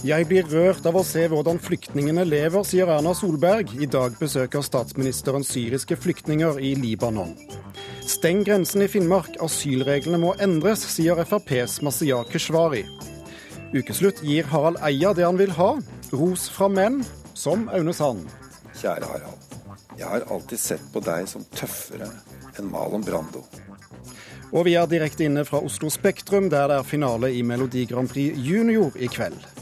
Jeg blir rørt av å se hvordan flyktningene lever, sier Erna Solberg. I dag besøker statsministeren syriske flyktninger i Libanon. Steng grensen i Finnmark, asylreglene må endres, sier FrPs Masiar Keshvari. Ukeslutt gir Harald Eia det han vil ha, ros fra menn, som Aune Sand. Kjære Harald. Jeg har alltid sett på deg som tøffere enn Malon Brando. Og vi er direkte inne fra Oslo Spektrum, der det er finale i Melodi Grand Prix Junior i kveld.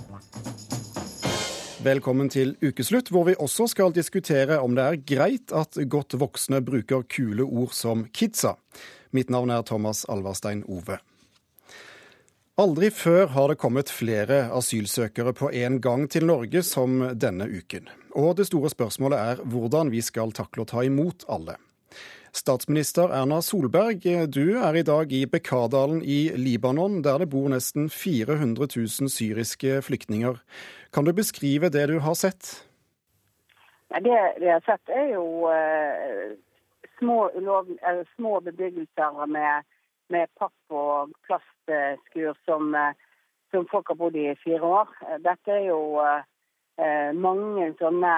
Velkommen til ukeslutt, hvor vi også skal diskutere om det er greit at godt voksne bruker kule ord som kidsa. Mitt navn er Thomas Alvarstein Ove. Aldri før har det kommet flere asylsøkere på en gang til Norge som denne uken. Og det store spørsmålet er hvordan vi skal takle å ta imot alle. Statsminister Erna Solberg, du er i dag i Bekardalen i Libanon, der det bor nesten 400 000 syriske flyktninger. Kan du beskrive det du har sett? Det vi har sett, er jo uh, små, ulov, uh, små, bebyggelser med, med papp og plastskur som, uh, som, folk har bodd i i fire år. Dette er jo mange sånne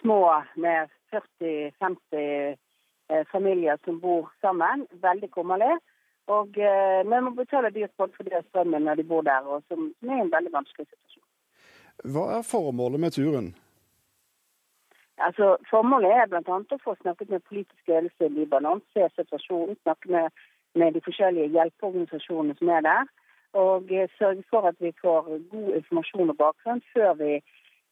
små med 40-50 familier som bor sammen. Veldig kummerlig. Og eh, vi må betale dyrt folk for det strømmen når de bor der, og som, som er en veldig vanskelig situasjon. Hva er formålet med turen? Altså, Formålet er bl.a. å få snakket med politisk ledelse i Libanon, se situasjonen, snakke med, med, de forskjellige hjelpeorganisasjonene som er der. Og eh, sørge for at vi får god informasjon og bakgrunn før vi,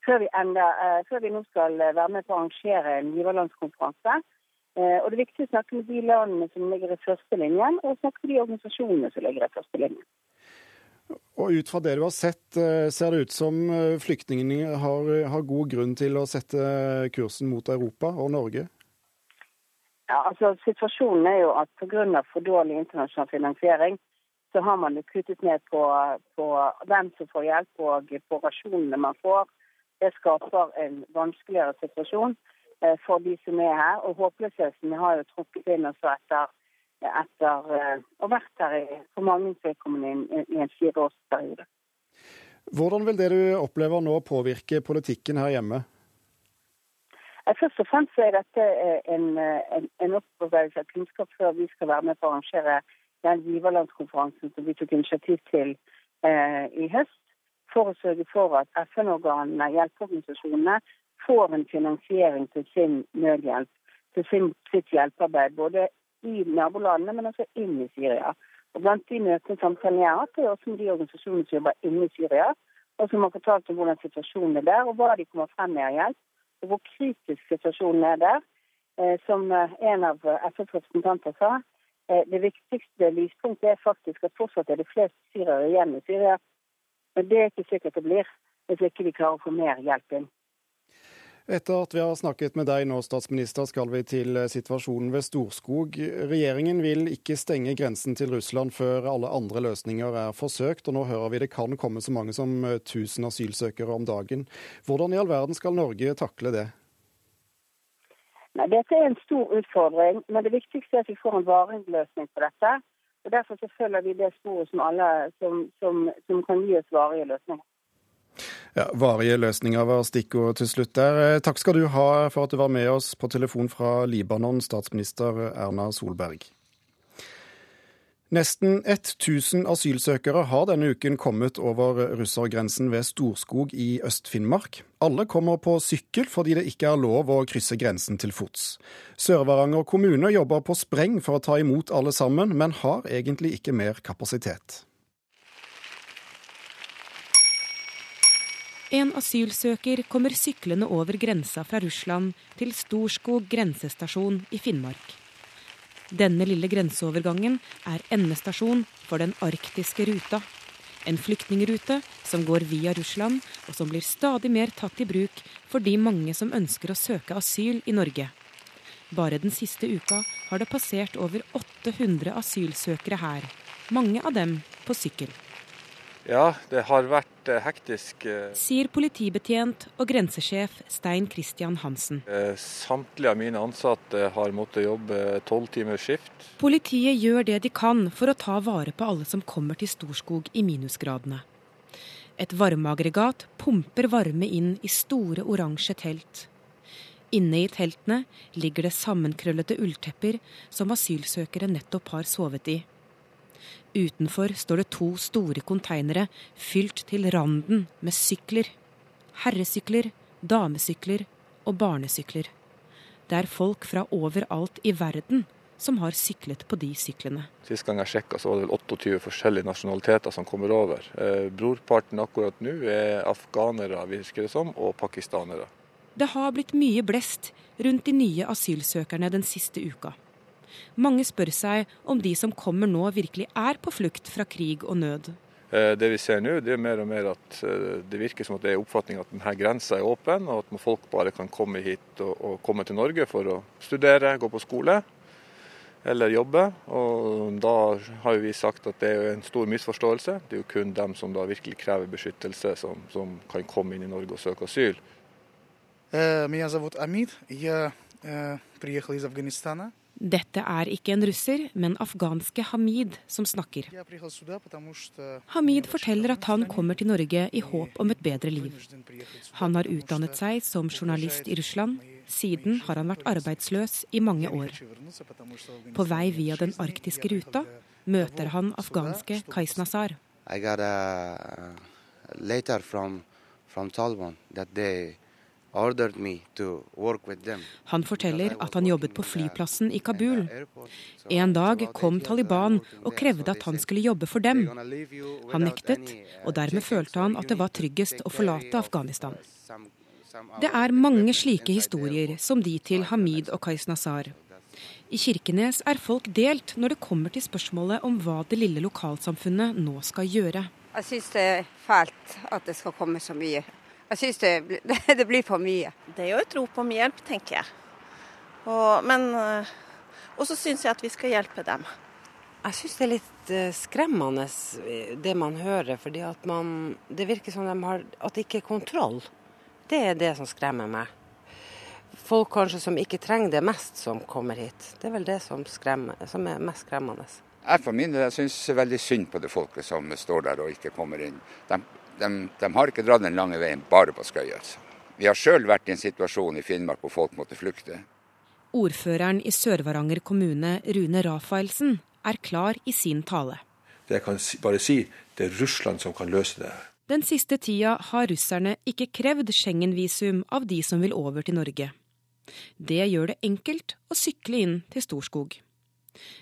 før vi, enda, eh, før vi nå skal være med på å arrangere en giverlandskonferanse Eh, og Det er viktig å snakke med de landene som ligger i første linjen, og snakke med de organisasjonene som ligger i første linjen. Og Ut fra det du har sett, eh, ser det ut som eh, flyktningene har, har god grunn til å sette kursen mot Europa og Norge? Ja, altså Situasjonen er jo at pga. for dårlig internasjonal finansiering, så har man jo kuttet ned på, på hvem som får hjelp og på rasjonene man får. Det skaper en vanskeligere situasjon. Eh, for de som er her. Og håpløsheten har jo trukket inn også etter, etter eh, å ha vært her i, for mange vedkommende i en fireårsperiode. Hvordan vil det du opplever nå påvirke politikken her hjemme? Eh, først og fremst er dette en, en, en opparbeidelse av kunnskap før vi skal være med på å arrangere den giverlandskonferansen som vi tok initiativ til eh, i høst, for å sørge for at FN-organene, hjelpeorganisasjonene, får en finansiering til sin nødhjelp, til sin, sitt hjelpearbeid. Både i nabolandene, men også inn i Syria. Og Blant de møtene samtalene jeg har hatt, er også med de organisasjonene som jobber inne i Syria, og som har fortalt om hvordan situasjonen er der, og hva de kommer frem med av hjelp, og hvor kritisk situasjonen er der. Eh, som eh, en av FNs representanter sa, eh, det viktigste lyspunktet er faktisk at fortsatt er det flest syrere igjen i Syria. Men det er ikke sikkert det blir hvis ikke vi klarer å få mer hjelp inn. Etter at vi har snakket med deg nå, statsminister, skal vi til eh, situasjonen ved Storskog. Regjeringen vil ikke stenge grensen til Russland før alle andre løsninger er forsøkt, og nå hører vi det kan komme så mange som 1000 eh, asylsøkere om dagen. Hvordan i all verden skal Norge takle det? Nei, dette er en stor utfordring, men det viktigste er at vi får en varig løsning på dette. Og Derfor følger vi det sporet som, alle, som, som, som kan gi oss varige løsninger. Ja, Varige løsninger var stikkord til slutt der. Eh, takk skal du ha for at du var med oss på telefon fra Libanon, statsminister Erna Solberg. Nesten 1000 asylsøkere har denne uken kommet over russergrensen ved Storskog i Øst-Finnmark. Alle kommer på sykkel fordi det ikke er lov å krysse grensen til fots. Sør-Varanger kommune jobber på spreng for å ta imot alle sammen, men har egentlig ikke mer kapasitet. En asylsøker kommer syklende over grensa fra Russland til Storskog grensestasjon i Finnmark. Denne lille grenseovergangen er endestasjon for den arktiske ruta. En flyktningrute som går via Russland, og som blir stadig mer tatt i bruk for de mange som ønsker å søke asyl i Norge. Bare den siste uka har det passert over 800 asylsøkere her. Mange av dem på sykkel. Ja, det har vært eh, hektisk. Eh, Sier politibetjent og grensesjef Stein Christian Hansen. Eh, samtlige av mine ansatte har måttet jobbe tolv timers skift. Politiet gjør det de kan for å ta vare på alle som kommer til Storskog i minusgradene. Et varmeaggregat pumper varme inn i store oransje telt. Inne i teltene ligger det sammenkrøllete ulltepper som asylsøkere nettopp har sovet i. Utenfor står det to store konteinere fylt til randen med sykler. Herresykler, damesykler og barnesykler. Det er folk fra overalt i verden som har syklet på de syklene. Sist gang jeg sjekka, så var det vel 28 forskjellige nasjonaliteter som kommer over. Eh, brorparten akkurat nå er afghanere, virker det som, og pakistanere. Det har blitt mye blest rundt de nye asylsøkerne den siste uka. Mange spør seg om de som kommer nå virkelig er på flukt fra krig og nød. Eh, det vi ser nå, det er mer og mer at eh, det virker som at det er oppfatning at denne grensa er åpen, og at folk bare kan komme hit og, og komme til Norge for å studere, gå på skole eller jobbe. Og da har vi sagt at det er en stor misforståelse. Det er jo kun dem som da virkelig krever beskyttelse, som, som kan komme inn i Norge og søke asyl. Меня зовут Амид. Я приехал из Афганистана. Dette er ikke en russer, men afghanske Hamid som snakker. Hamid forteller at han kommer til Norge i håp om et bedre liv. Han har utdannet seg som journalist i Russland. Siden har han vært arbeidsløs i mange år. På vei via den arktiske ruta møter han afghanske Kais Nazar. I got a letter from, from Taliban that they han forteller at han jobbet på flyplassen i Kabul. En dag kom Taliban og krevde at han skulle jobbe for dem. Han nektet, og dermed følte han at det var tryggest å forlate Afghanistan. Det er mange slike historier som de til Hamid og Kais Nazar. I Kirkenes er folk delt når det kommer til spørsmålet om hva det lille lokalsamfunnet nå skal gjøre. Jeg syns det er fælt at det skal komme så mye jeg syns det, det, blir for mye. Det er jo et rop om hjelp, tenker jeg. Og, men eh, Og så syns jeg at vi skal hjelpe dem. Jeg syns det er litt eh, skremmende eh, det man hører, fordi at man Det virker som de har, at det ikke er kontroll. Det er det som skremmer meg. Folk kanskje som ikke trenger det mest, som kommer hit. Det er vel det som, skremmer, som er mest skremmende. Jeg for min del syns veldig synd på det folket som står der og ikke kommer inn. De de, de, har ikke dratt den lange veien bare på skøy. Altså. Vi har sjøl vært i en situasjon i Finnmark hvor folk måtte flykte. Ordføreren i Sør-Varanger kommune, Rune Rafaelsen, er klar i sin tale. Det jeg kan bare si, det er Russland som kan løse det. Den siste tida har russerne ikke krevd Schengen-visum av de som vil over til Norge. Det gjør det enkelt å sykle inn til Storskog.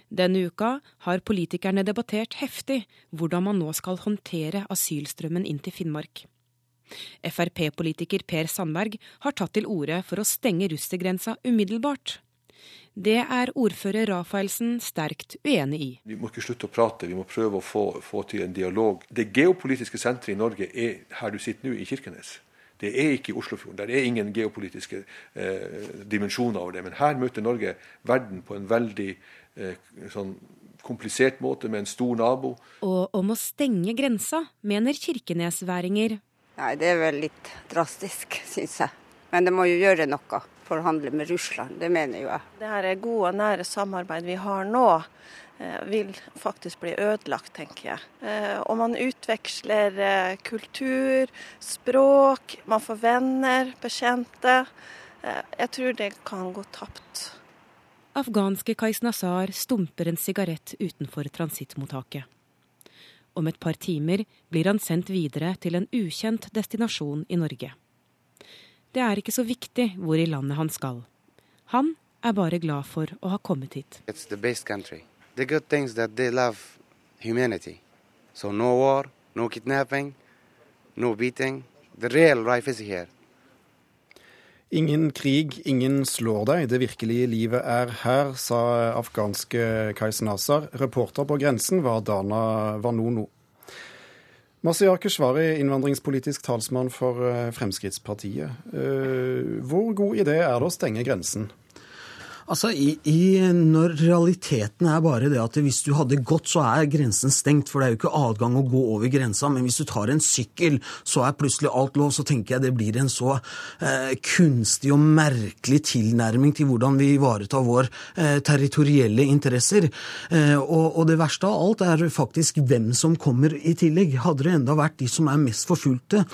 Denne uka har politikerne debattert heftig hvordan man nå skal håndtere asylstrømmen inn til Finnmark. Frp-politiker Per Sandberg har tatt til orde for å stenge russergrensa umiddelbart. Det er ordfører Rafaelsen sterkt uenig i. Vi må ikke slutte å prate, vi må prøve å få, få til en dialog. Det geopolitiske senteret i Norge er her du sitter nå, i Kirkenes. Det er ikke i Oslofjorden. Der er ingen geopolitiske eh, dimensjoner over det. Men her møter Norge verden på en veldig sånn komplisert måte med en stor nabo. Og om å stenge grensa, mener kirkenesværinger. Nei, det er vel litt drastisk, syns jeg. Men det må jo gjøre noe for å handle med Russland, det mener jo jeg. Det her gode og nære samarbeid vi har nå, eh, vil faktisk bli ødelagt, tenker jeg. Eh, og man utveksler kultur, språk, man får venner, bekjente. Jeg tror det kan gå tapt. Afghanske Kais Nazar stumper en sigarett utenfor transittmottaket. Om et par timer blir han sendt videre til en ukjent destinasjon i Norge. Det er ikke så viktig hvor i landet han skal. Han er bare glad for å ha kommet hit. So no war, no kidnapping, no beating. The real life is here. Ingen krig, ingen slår deg. Det virkelige livet er her, sa afghanske Kais Nazar. Reporter på grensen var Dana Vanono. Masiar Keshvari, innvandringspolitisk talsmann for eh, Fremskrittspartiet. Eh, hvor god idé er det å stenge grensen? Altså, i, i, Når realiteten er bare det at hvis du hadde gått, så er grensen stengt. For det er jo ikke adgang å gå over grensa. Men hvis du tar en sykkel, så er plutselig alt lov. Så tenker jeg det blir en så eh, kunstig og merkelig tilnærming til hvordan vi ivaretar vår eh, territorielle interesser. Eh, og, og, det verste av alt er faktisk hvem som kommer i tillegg. Hadde det enda vært de som er mest forfulgte,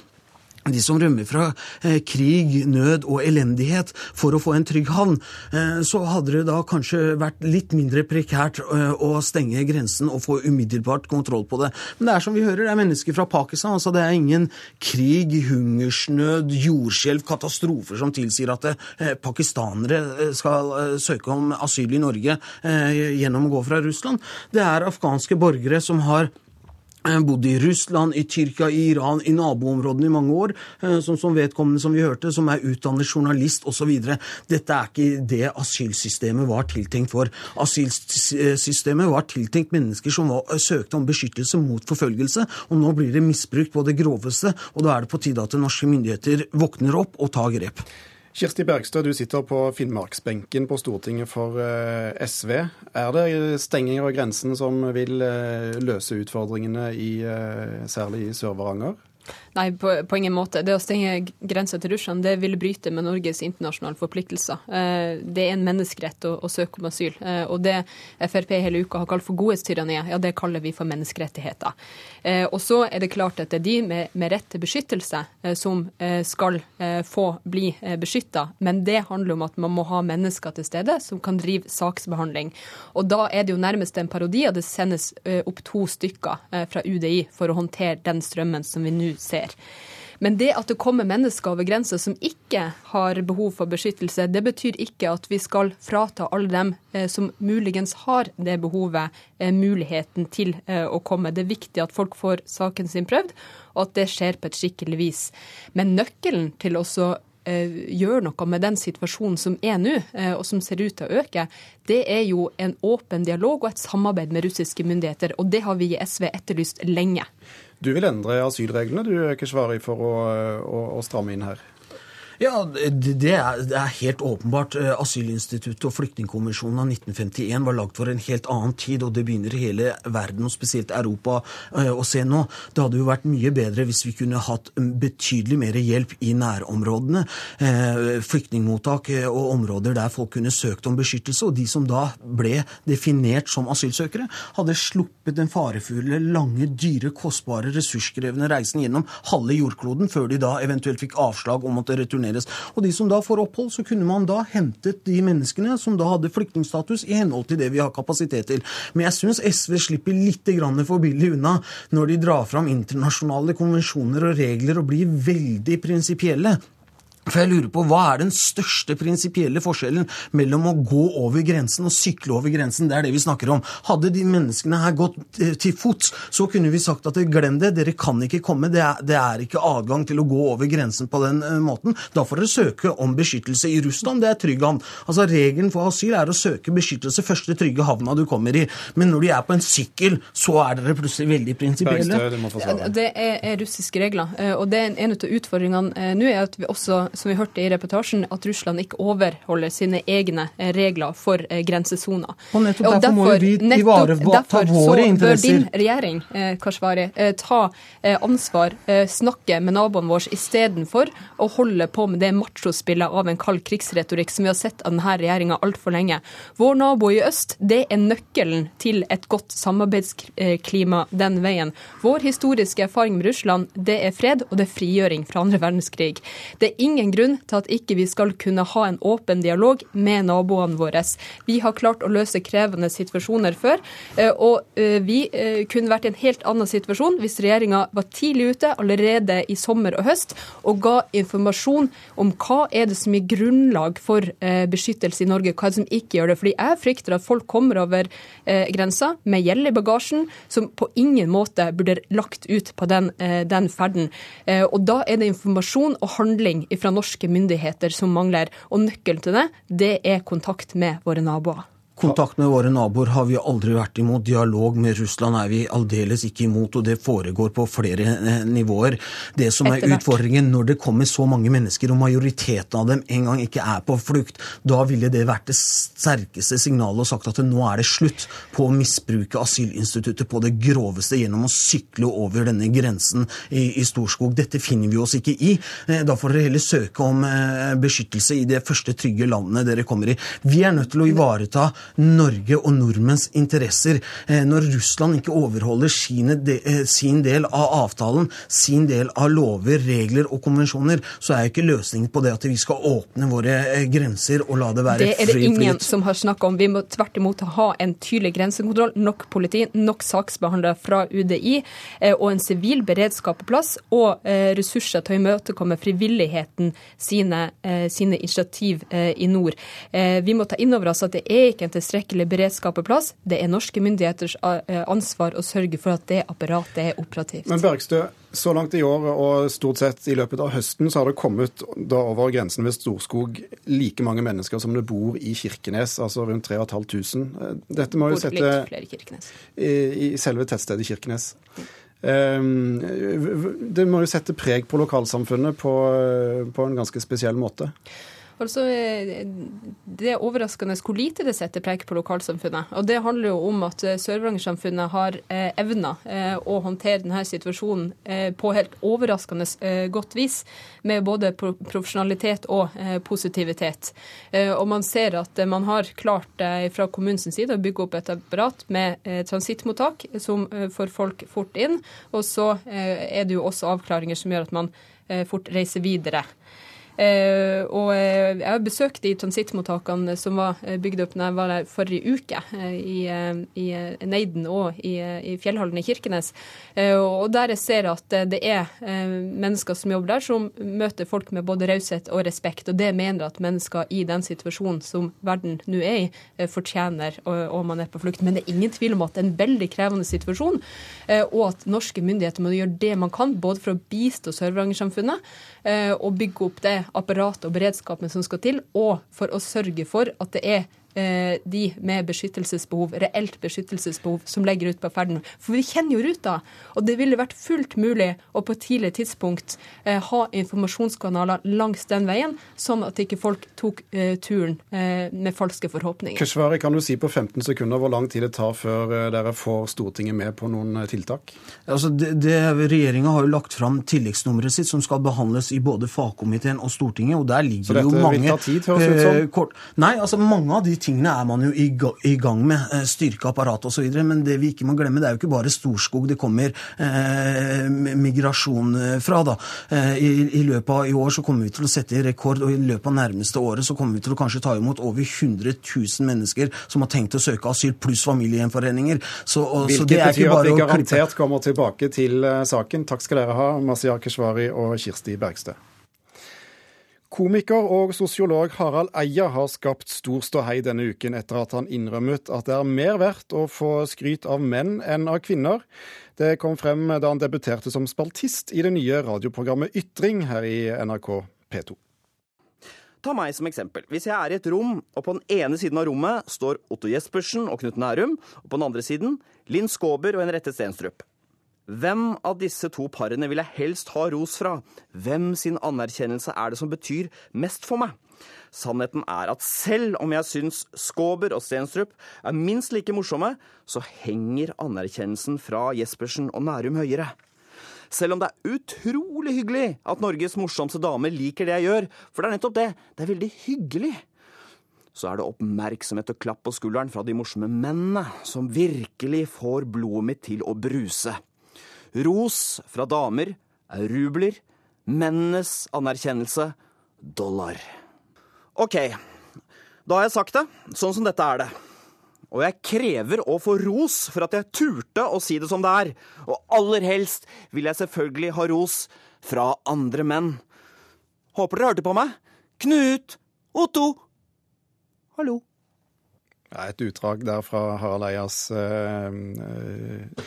de som rømmer fra eh, krig, nød og elendighet for å få en trygg havn, eh, så hadde det da kanskje vært litt mindre prekært eh, å stenge grensen og få umiddelbart kontroll på det. Men det er som vi hører, det er mennesker fra Pakistan. altså Det er ingen krig, hungersnød, jordskjelv, katastrofer som tilsier at eh, pakistanere eh, skal eh, søke om asyl i Norge gjennom å gå fra Russland. Det er afghanske borgere som har Eh, bodd i Russland, i Tyrkia, i Iran, i naboområdene i mange år. Som, som vedkommende som vi hørte, som er utdannet journalist osv. Dette er ikke det asylsystemet var tiltenkt for. Asylsystemet var tiltenkt mennesker som var, søkte om beskyttelse mot forfølgelse, og nå blir det misbrukt på det groveste. og Da er det på tide at norske myndigheter våkner opp og tar grep. Kirsti Bergstø, du sitter på Finnmarksbenken på Stortinget for eh, SV. Er det stenginger av grensen som vil eh, løse utfordringene i, eh, særlig i Sør-Varanger? Nei, på, på, ingen måte. Det å stenge grensa til Russland det vil bryte med Norges internasjonale forpliktelser. Eh, det er en menneskerett å, å søke om asyl. Eh, og det Frp hele uka har kalt for godhetstyranniet, ja, det kaller vi for menneskerettigheter. Eh, og så er det klart at det er de med, med rett til beskyttelse som skal få bli beskytta. Men det handler om at man må ha mennesker til stede som kan drive saksbehandling. Og da er det jo nærmest en parodi, og det sendes opp to stykker fra UDI for å håndtere den strømmen som vi nå ser skjer. Men det at det kommer mennesker over grensa som ikke har behov for beskyttelse, det betyr ikke at vi skal frata alle dem eh, som muligens har det behovet, eh, muligheten til eh, å komme. Det er viktig at folk får saken sin prøvd, og at det skjer på et skikkelig vis. Men nøkkelen til også gjøre noe med den situasjonen som er nå, og som ser ut til å øke, det er jo en åpen dialog og et samarbeid med russiske myndigheter. Og det har vi i SV etterlyst lenge. Du vil endre asylreglene du, Keshvari, for å, å, å stramme inn her? Ja, det er, det er, helt åpenbart. Eh, asylinstituttet og flyktningkonvensjonen av 1951 var lagd for en helt annen tid, og det begynner hele verden, og spesielt Europa, eh, å se nå. Det hadde jo vært mye bedre hvis vi kunne hatt betydelig mer hjelp i nærområdene. Eh, flyktningmottak og områder der folk kunne søkt om beskyttelse, og de som da ble definert som asylsøkere, hadde sluppet den farefulle, lange, dyre, kostbare, ressurskrevende reisen gjennom halve jordkloden før de da eventuelt fikk avslag å måtte returnere returneres. Og de som da får opphold, så kunne man da hentet de menneskene som da hadde flyktningstatus i henhold til det vi har kapasitet til. Men jeg syns SV slipper litt for billig unna når de drar fram internasjonale konvensjoner og regler og blir veldig prinsipielle. For jeg lurer på, Hva er den største prinsipielle forskjellen mellom å gå over grensen og sykle over grensen? Det er det vi snakker om. Hadde de menneskene her gått eh, til fots, så kunne vi sagt at glem det, dere kan ikke komme. Det er, det er, ikke adgang til å gå over grensen på den uh, måten. Da får dere søke om beskyttelse i Russland. Det er trygg havn. Altså, Regelen for asyl er å søke beskyttelse første trygge havna du kommer i. Men når de er på en sykkel, så er dere plutselig veldig prinsipielle. Det er, er, russiske regler. Eh, og det er en av utfordringene nå er at vi også som vi hørte i reportasjen, at Russland ikke overholder sine egne eh, regler for grensesona. grensesoner. Og nettopp derfor, derfor må vi ivareta våre interesser. Derfor bør din regjering eh, Kashvari, ta ansvar, snakke med naboene våre istedenfor å holde på med det machospillet av en kald krigsretorikk som vi har sett av denne regjeringa altfor lenge. Vår nabo i øst, det er nøkkelen til et godt samarbeidsklima den veien. Vår historiske erfaring med Russland, det er fred og det er frigjøring fra andre verdenskrig. Det er ingen ingen grunn til at ikke vi skal kunne ha en åpen dialog med naboene våre. Vi har klart å løse krevende situasjoner før, eh, og eh, vi eh, kunne vært i en helt annen situasjon hvis regjeringa var tidlig ute, allerede i sommer og høst, og ga informasjon om hva er det som gir grunnlag for beskyttelse i Norge, hva er det som ikke gjør det. Fordi jeg frykter at folk kommer over grensa med gjeld i bagasjen som på ingen måte burde lagt ut på den, den ferden. Og da er det informasjon og handling fra norske myndigheter som mangler. Og nøkkelen til det, det er kontakt med våre naboer. Kontakt med våre naboer har vi aldri vært imot. Dialog med Russland er vi aldeles ikke imot, og det foregår på flere eh, nivåer. Det som er utfordringen når det kommer så mange mennesker, og majoriteten av dem en gang ikke er på flukt, da ville det vært det sterkeste signalet og sagt at nå er det slutt på å misbruke asylinstituttet på det groveste gjennom å sykle over denne grensen i, i Storskog. Dette finner vi oss ikke i. Eh, da får dere heller søke om eh, beskyttelse i det første trygge landet dere kommer i. Vi er nødt til å ivareta Norge og nordmenns interesser. Eh, når Russland ikke overholder sine, eh, sin del av avtalen, sin del av lover, regler og konvensjoner, så er jo ikke løsningen på det at vi skal åpne våre eh, grenser og la det være fri flyt. Det er det ingen flyt. som har snakka om. Vi må tvert imot ha en tydelig grensekontroll, nok politi, nok saksbehandlere fra UDI og en sivil beredskap på plass, og ressurser til å imøtekomme frivilligheten sine, sine initiativ i nord. Vi må ta inn over oss at det er ikke en tilstrekkelig beredskap på plass. Det er norske myndigheters eh, ansvar å sørge for at det apparatet er operativt. Men Bergstø, så langt i år og stort sett i løpet av høsten så har det kommet da over grensen ved Storskog like mange mennesker som det bor i Kirkenes, altså rundt 3500. Dette må jo sette i i, i selve tettstedet Kirkenes. Um, det må jo sette preg på lokalsamfunnet på, på en ganske spesiell måte. Altså, Det er overraskende hvor lite det setter preg på lokalsamfunnet. Og Det handler jo om at eh, Sør-Varanger-samfunnet har eh, evna eh, å håndtere denne situasjonen på helt overraskende godt vis, med både profesjonalitet og positivitet. Og man ser at man har klart fra kommunens side å bygge opp et apparat med transittmottak som får folk fort inn. Og så er det jo også avklaringer som gjør at man fort reiser videre. Eh, og eh, jeg har besøkt de transittmottakene som var eh, bygd opp når jeg var der forrige uke, eh, i, i Neiden og i, i Fjellhallen i Kirkenes. Eh, og der jeg ser at det er mennesker som jobber der, som møter folk med både raushet og respekt. Og det mener at mennesker i den situasjonen som verden nå er i, fortjener, og, man er på flukt. Men det er ingen tvil om at det er en veldig krevende situasjon, eh, og at norske myndigheter må gjøre det man kan, både for å bistå eh, og bygge opp det apparatet og beredskapen som skal til, og for å sørge for at det er de med beskyttelsesbehov, reelt beskyttelsesbehov, som legger ut på ferden. For vi kjenner jo ruta, og det ville vært fullt mulig å på et tidlig tidspunkt eh, ha informasjonskanaler langs den veien, sånn at ikke folk tok eh, turen eh, med falske forhåpninger. Keshvari, kan du si på 15 sekunder hvor lang tid det tar før eh, dere får Stortinget med på noen eh, tiltak? Altså det, det, Regjeringa har jo lagt fram tilleggsnummeret sitt, som skal behandles i både fagkomiteen og Stortinget. og der ligger Så dette jo mange, vil ta tid, høres det ut som? eh, kort, Nei, altså mange av de tingene er man jo i, i gang med. eh, Styrke apparatet osv. Men det vi ikke må glemme, det er jo ikke bare Storskog det kommer eh, migrasjon eh, fra. da. Eh, i, I løpet av i år så kommer vi til å sette rekord, og i løpet av nærmeste året så kommer vi til å kanskje ta imot over 100 000 mennesker som har tenkt å søke asyl, pluss familiegjenforeninger. Så, og, så Hvilket det er betyr at vi garantert kommer tilbake til saken. Takk skal dere ha, Masiyar Keshvari og Kirsti Bergstø. Komiker og sosiolog Harald Eia har skapt stor ståhei denne uken etter at han innrømmet at det er mer verdt å få skryt av menn enn av kvinner. Det kom frem da han debuterte som spaltist i det nye radioprogrammet Ytring her i NRK P2. Ta meg som eksempel. Hvis jeg er i et rom, og på den ene siden av rommet står Otto Jespersen og Knut Nærum, og på den andre siden Linn Skåber og Henriette Stenstrup. Hvem av disse to parene vil jeg helst ha ros fra? Hvem sin anerkjennelse er det som betyr mest for meg? Sannheten er at selv om jeg syns Skåber og Stenstrup er minst like morsomme, så henger anerkjennelsen fra Jespersen og Nærum høyere. Selv om det er utrolig hyggelig at Norges morsomste dame liker det jeg gjør, for det er nettopp det, det er veldig hyggelig, så er det oppmerksomhet og klapp på skulderen fra de morsomme mennene som virkelig får blodet mitt til å bruse. Ros fra damer er rubler, mennenes anerkjennelse dollar. Ok, da har jeg sagt det. Sånn som dette er det. Og jeg krever å få ros for at jeg turte å si det som det er. Og aller helst vil jeg selvfølgelig ha ros fra andre menn. Håper dere hørte på meg. Knut! Otto! Hallo. Ja, et utdrag der fra Harald Eias eh, Eh,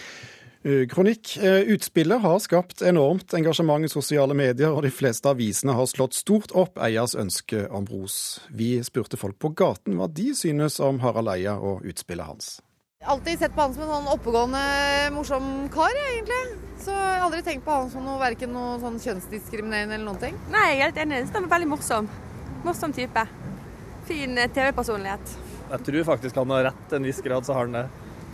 kronikk. Eh, utspillet har skapt enormt engasjement i sosiale medier, og de fleste avisene har slått stort opp eiers ønske om ros. Vi spurte folk på gaten hva de synes om Harald Eia og utspillet hans. Alltid sett på han som en sånn oppegående, morsom kar, egentlig. Så jeg har aldri tenkt på han som noe, verken noe sånn kjønnsdiskriminerende eller noen ting. Nei, jeg er helt enig. Han er veldig morsom. Morsom type. Fin eh, TV-personlighet. Jeg tror faktisk han har rett til en viss grad, så har han det.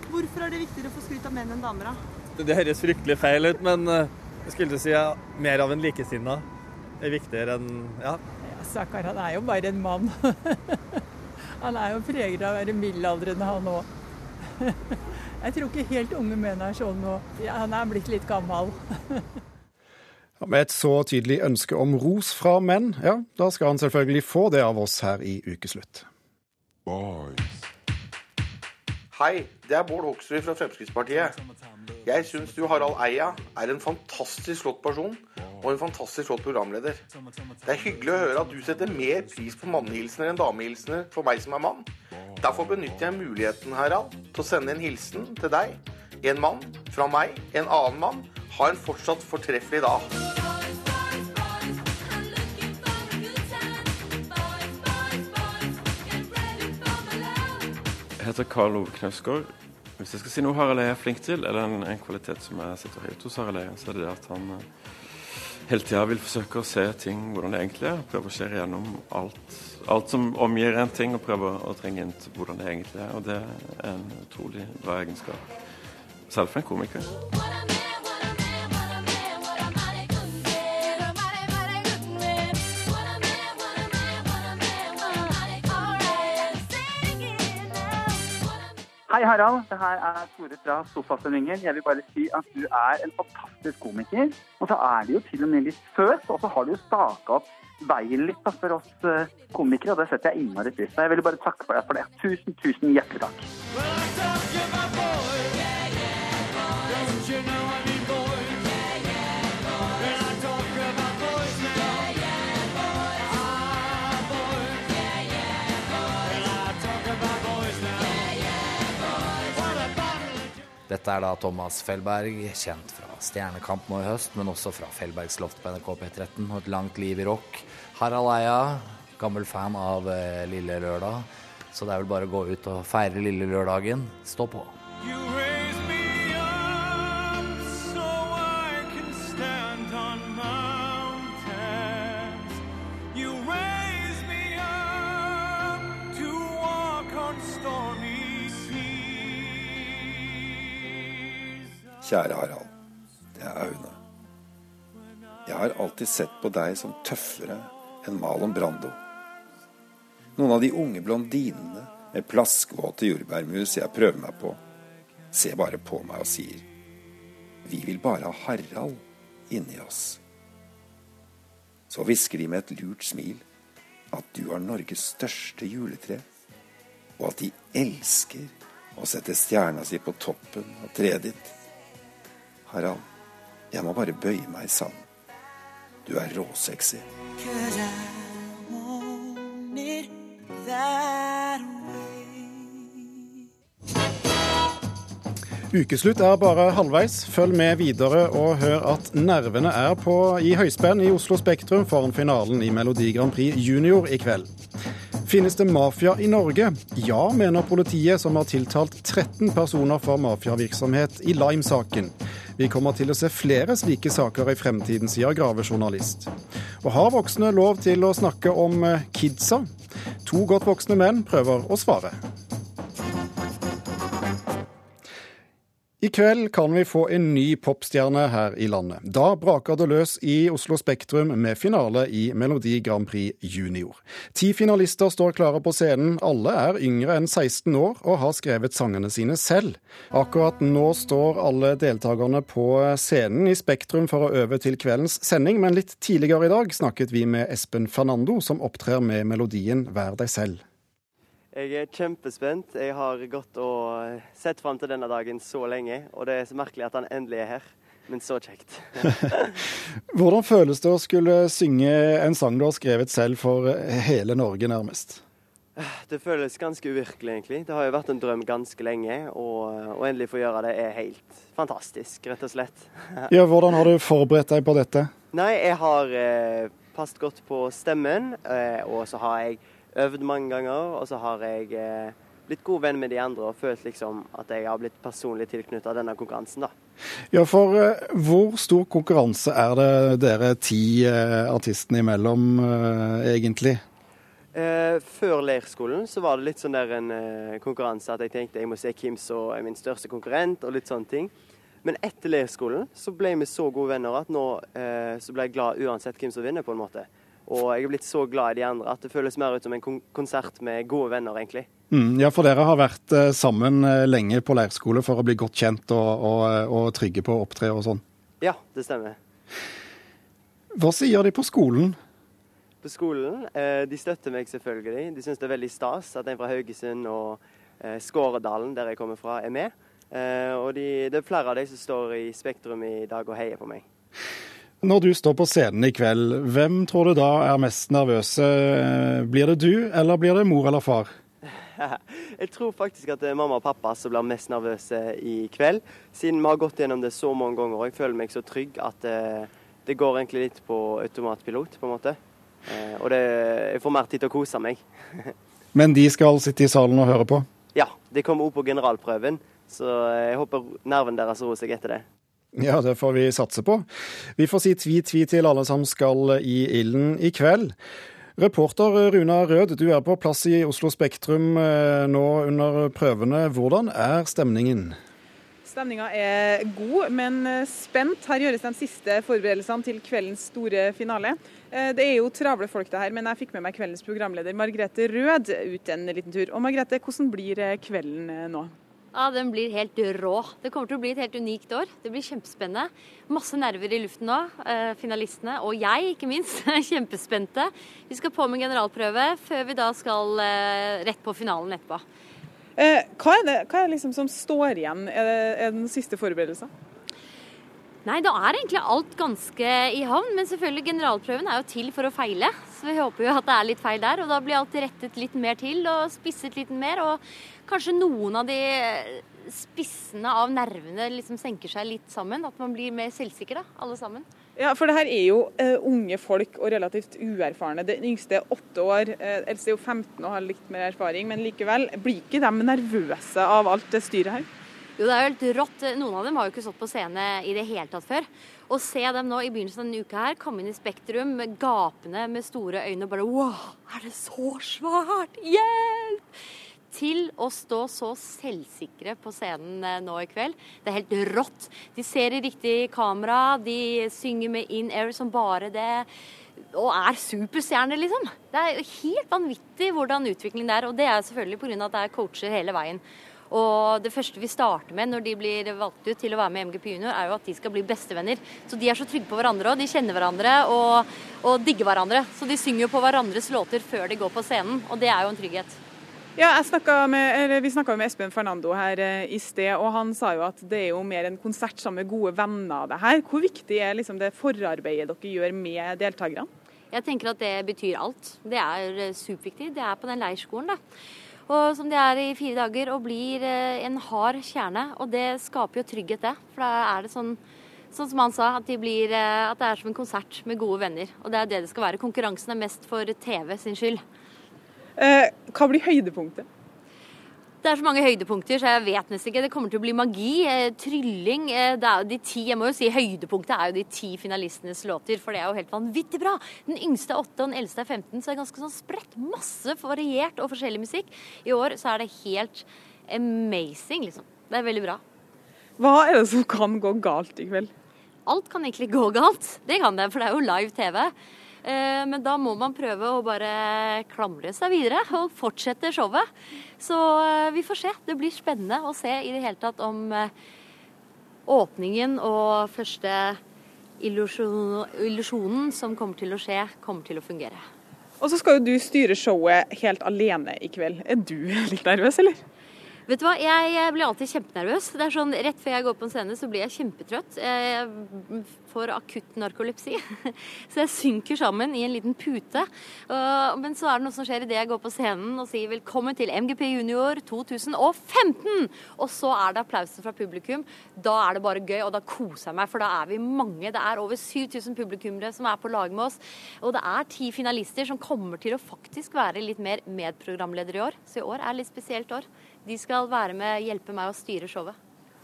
Hvorfor er det viktigere å få skryt av menn enn damer, da? Det høres fryktelig feil ut, men eh, jeg skulle si ja, mer av en likesinna er viktigere enn ja. ja Stakkar, han er jo bare en mann. han er jo preget av å være middelaldrende, han òg. Jeg tror ikke helt unge menn er sånn nå. Ja, han er blitt litt gammel. Med et så tydelig ønske om ros fra menn, ja, da skal han selvfølgelig få det av oss her i Ukeslutt. Boys. Hei, det er Bård Hoksrud fra Fremskrittspartiet. Jeg syns du, Harald Eia, er en fantastisk flott person og en fantastisk flott programleder. Det er hyggelig å høre at du setter mer pris på mannehilsener enn damehilsener for meg som er mann. Derfor benytter jeg muligheten, Harald, til å sende en hilsen til deg. En mann fra meg, en annen mann. Ha en fortsatt fortreffelig dag. Heter Karl Ove Knausgård. Hvis jeg skal si noe Harald er flink til, eller en, en kvalitet som jeg setter høyt hos Harald Eia, så er det at han uh, hele tida vil forsøke å se ting hvordan det egentlig er. Prøve å skjære gjennom alt, alt som omgir en ting, og prøve å trenge inn til hvordan det egentlig er. Og det er en utrolig bra egenskap. Selv for en komiker. Hei, Harald. Det her er Tore fra Sofasendingen. Jeg vil bare si at du er en fantastisk komiker. Og så er du jo til og med litt søt, og så har du jo staka opp veien litt for oss eh, komikere, og det setter jeg innmari pris på. Jeg vil bare takke for deg for det. Tusen, tusen hjertelig takk. Dette er da Thomas Fellberg, kjent fra Stjernekamp nå i høst, men også fra Fellbergs loft på NRK P13 og et langt liv i rock. Harald Eia, gammel fan av eh, Lille Lørdag, så det er vel bare å gå ut og feire Lille Lørdagen. Stå på. Kjære Harald. Det er Aune. Jeg har alltid sett på deg som tøffere enn Malon Brando. Noen av de unge blondinene med plaskvåte jordbærmus jeg prøver meg på, ser bare på meg og sier Vi vil bare ha Harald inni oss. Så hvisker de med et lurt smil at du har Norges største juletre, og at de elsker å sette stjerna si på toppen av treet ditt. Harald, jeg må bare bøye meg sammen. Du er råsexy. Ukeslutt er bare halvveis. Følg med videre og hør at nervene er på i høyspenn i Oslo Spektrum foran finalen i Melodi Grand Prix Junior i kveld. Finnes det mafia i Norge? Ja, mener politiet, som har tiltalt 13 personer for mafiavirksomhet i Lime-saken. Vi kommer til å se flere slike saker i fremtiden, sier gravejournalist. Og har voksne lov til å snakke om eh, kidsa? To godt voksne menn prøver å svare. I kveld kan vi få en ny popstjerne her i landet. Da braker det løs i Oslo Spektrum med finale i Melodi Grand Prix Junior. Ti finalister står klare på scenen. Alle er yngre enn 16 år og har skrevet sangene sine selv. Akkurat nå står alle deltakerne på scenen i Spektrum for å øve til kveldens sending, men litt tidligere i dag snakket vi med Espen Fernando, som opptrer med melodien Vær deg selv. Jeg er kjempespent. Jeg har gått og sett fram til denne dagen så lenge. Og det er så merkelig at han endelig er her. Men så kjekt. Hvordan føles det å skulle synge en sang du har skrevet selv for hele Norge, nærmest? Det føles ganske uvirkelig, egentlig. Det har jo vært en drøm ganske lenge, og å endelig få gjøre det er helt fantastisk, rett og slett. Ja, Hvordan har du forberedt deg på dette? Nei, jeg har eh, passet godt på stemmen, eh, og så har jeg øvd mange ganger, og så har jeg eh, blitt god venn med de andre og følt liksom at jeg har blitt personlig tilknyttet denne konkurransen, da. Ja, for eh, hvor stor konkurranse er det dere ti eh, artistene imellom, eh, egentlig? Eh, før leirskolen så var det litt sånn der en konkurranse at jeg tenkte jeg må se hvem som er min største konkurrent, og litt sånne ting. Men etter leirskolen så ble vi så gode venner at nå så ble jeg glad uansett hvem som vinner, på en måte. Og jeg er blitt så glad i de andre at det føles mer ut som en konsert med gode venner, egentlig. Mm, ja, for dere har vært eh, sammen eh, lenge på leirskole for å bli godt kjent og, og, og trygge på å opptre og sånn. Ja, det stemmer. Hva sier de på skolen? På skolen eh, de støtter meg selvfølgelig. De syns det er veldig stas at en fra Haugesund og eh, Skåredalen, der jeg kommer fra, er med. Eh, og de, det er flere av de som står i Spektrum i dag og heier på meg. Når du står på scenen i kveld, hvem tror du da er mest nervøse? Blir det du, eller blir det mor eller far? Jeg tror faktisk at det er mamma og pappa som blir mest nervøse i kveld. Siden vi har gått gjennom det så mange ganger og jeg føler meg så trygg at det, det går egentlig litt på automatpilot, på en måte. Eh, og det, jeg får mer tid til å kose meg. Men de skal sitte i salen og høre på? Ja, de kommer opp på generalprøven, så jeg håper nerven deres roer seg etter det. Ja, det får vi satse på. Vi får si tvi-tvi til alle som skal i ilden i kveld. Reporter Runa Rød, du er på plass i Oslo Spektrum eh, nå under prøvene. Hvordan er stemningen? Stemninga er god, men spent. Her gjøres de siste forberedelsene til kveldens store finale. Eh, det er jo travle folk det her, men jeg fikk med meg kveldens programleder Margrethe Rød ut en liten tur. Og Margrethe, hvordan blir eh, kvelden nå? Ja, Den blir helt rå. Det kommer til å bli et helt unikt år. Det blir kjempespennende. Masse nerver i luften nå. Eh, finalistene, og jeg ikke minst, er kjempespente. Vi skal på med generalprøve før vi da skal eh, rett på finalen etterpå. Eh, hva er det, hva er det liksom som står igjen? Er det, er den siste forberedelsen? Nei, da er egentlig alt ganske i havn. Men selvfølgelig, generalprøven er jo til for å feile. Så vi håper jo at det er litt feil der. Og da blir alt rettet litt mer til og spisset litt mer. Og kanskje noen av de spissene av nervene liksom senker seg litt sammen. At man blir mer selvsikker, da, alle sammen. Ja, for det her er jo uh, unge folk og relativt uerfarne. Den yngste er åtte år, uh, eldste er jo 15 og har litt mer erfaring. Men likevel, blir ikke de nervøse av alt det styret her? Jo, det er jo helt rått. Noen av dem har jo ikke stått på scene i det hele tatt før. Å se dem nå i begynnelsen av denne uka her komme inn i Spektrum gapende med store øyne og bare Wow, er det så svært? Hjelp! Til å stå så selvsikre på scenen eh, nå i kveld. Det er helt rått. De ser i riktig kamera, de synger med in air som bare det. Og er superstjerner, liksom. Det er helt vanvittig hvordan utviklingen er. Og det er selvfølgelig pga. at det er coacher hele veien. Og det første vi starter med når de blir valgt ut til å være med i MGP Junior, er jo at de skal bli bestevenner. Så de er så trygge på hverandre, og de kjenner hverandre og, og digger hverandre. Så de synger jo på hverandres låter før de går på scenen, og det er jo en trygghet. Ja, med, Vi snakka med Espen Fernando her eh, i sted, og han sa jo at det er jo mer en konsert sammen med gode venner. det her. Hvor viktig er liksom det forarbeidet dere gjør med deltakerne? Jeg tenker at det betyr alt. Det er eh, superviktig. Det er på den leirskolen, da og som de er i fire dager, og blir eh, en hard kjerne. Og det skaper jo trygghet, det. For da er det sånn, sånn som han sa, at, de blir, at, det er som en konsert med gode venner. Og det er det det skal være. Konkurransen er mest for TV sin skyld. Eh, hva blir høydepunktet? Det er så mange høydepunkter, så jeg vet nesten ikke. Det kommer til å bli magi. Eh, trylling. Eh, ti, jeg må jo si Høydepunktet er jo de ti finalistenes låter, for det er jo helt vanvittig bra. Den yngste er åtte, og den eldste er 15, så det er ganske sånn spredt. Masse variert og forskjellig musikk. I år så er det helt amazing, liksom. Det er veldig bra. Hva er det som kan gå galt i kveld? Alt kan egentlig gå galt. Det kan det, for det er jo live TV. Eh, men da må man prøve å bare klamre seg videre og fortsette showet. Så eh, vi får se. Det blir spennende å se i det hele tatt om eh, åpningen og første illusjonen som kommer til å skje, kommer til å fungere. Og så skal jo du styre showet helt alene i kveld. Er du litt nervøs, eller? Vet du hva, jeg blir alltid kjempenervøs. Det er sånn, Rett før jeg går på en scene, så blir jeg kjempetrøtt. Jeg får akutt narkolepsi. Så jeg synker sammen i en liten pute. Men så er det noe som skjer idet jeg går på scenen og sier 'velkommen til MGP Junior 2015'. Og så er det applausen fra publikum. Da er det bare gøy, og da koser jeg meg, for da er vi mange. Det er over 7000 publikummere som er på lag med oss. Og det er ti finalister som kommer til å faktisk være litt mer medprogramleder i år. Så i år er litt spesielt år. De skal være med, hjelpe meg å styre showet.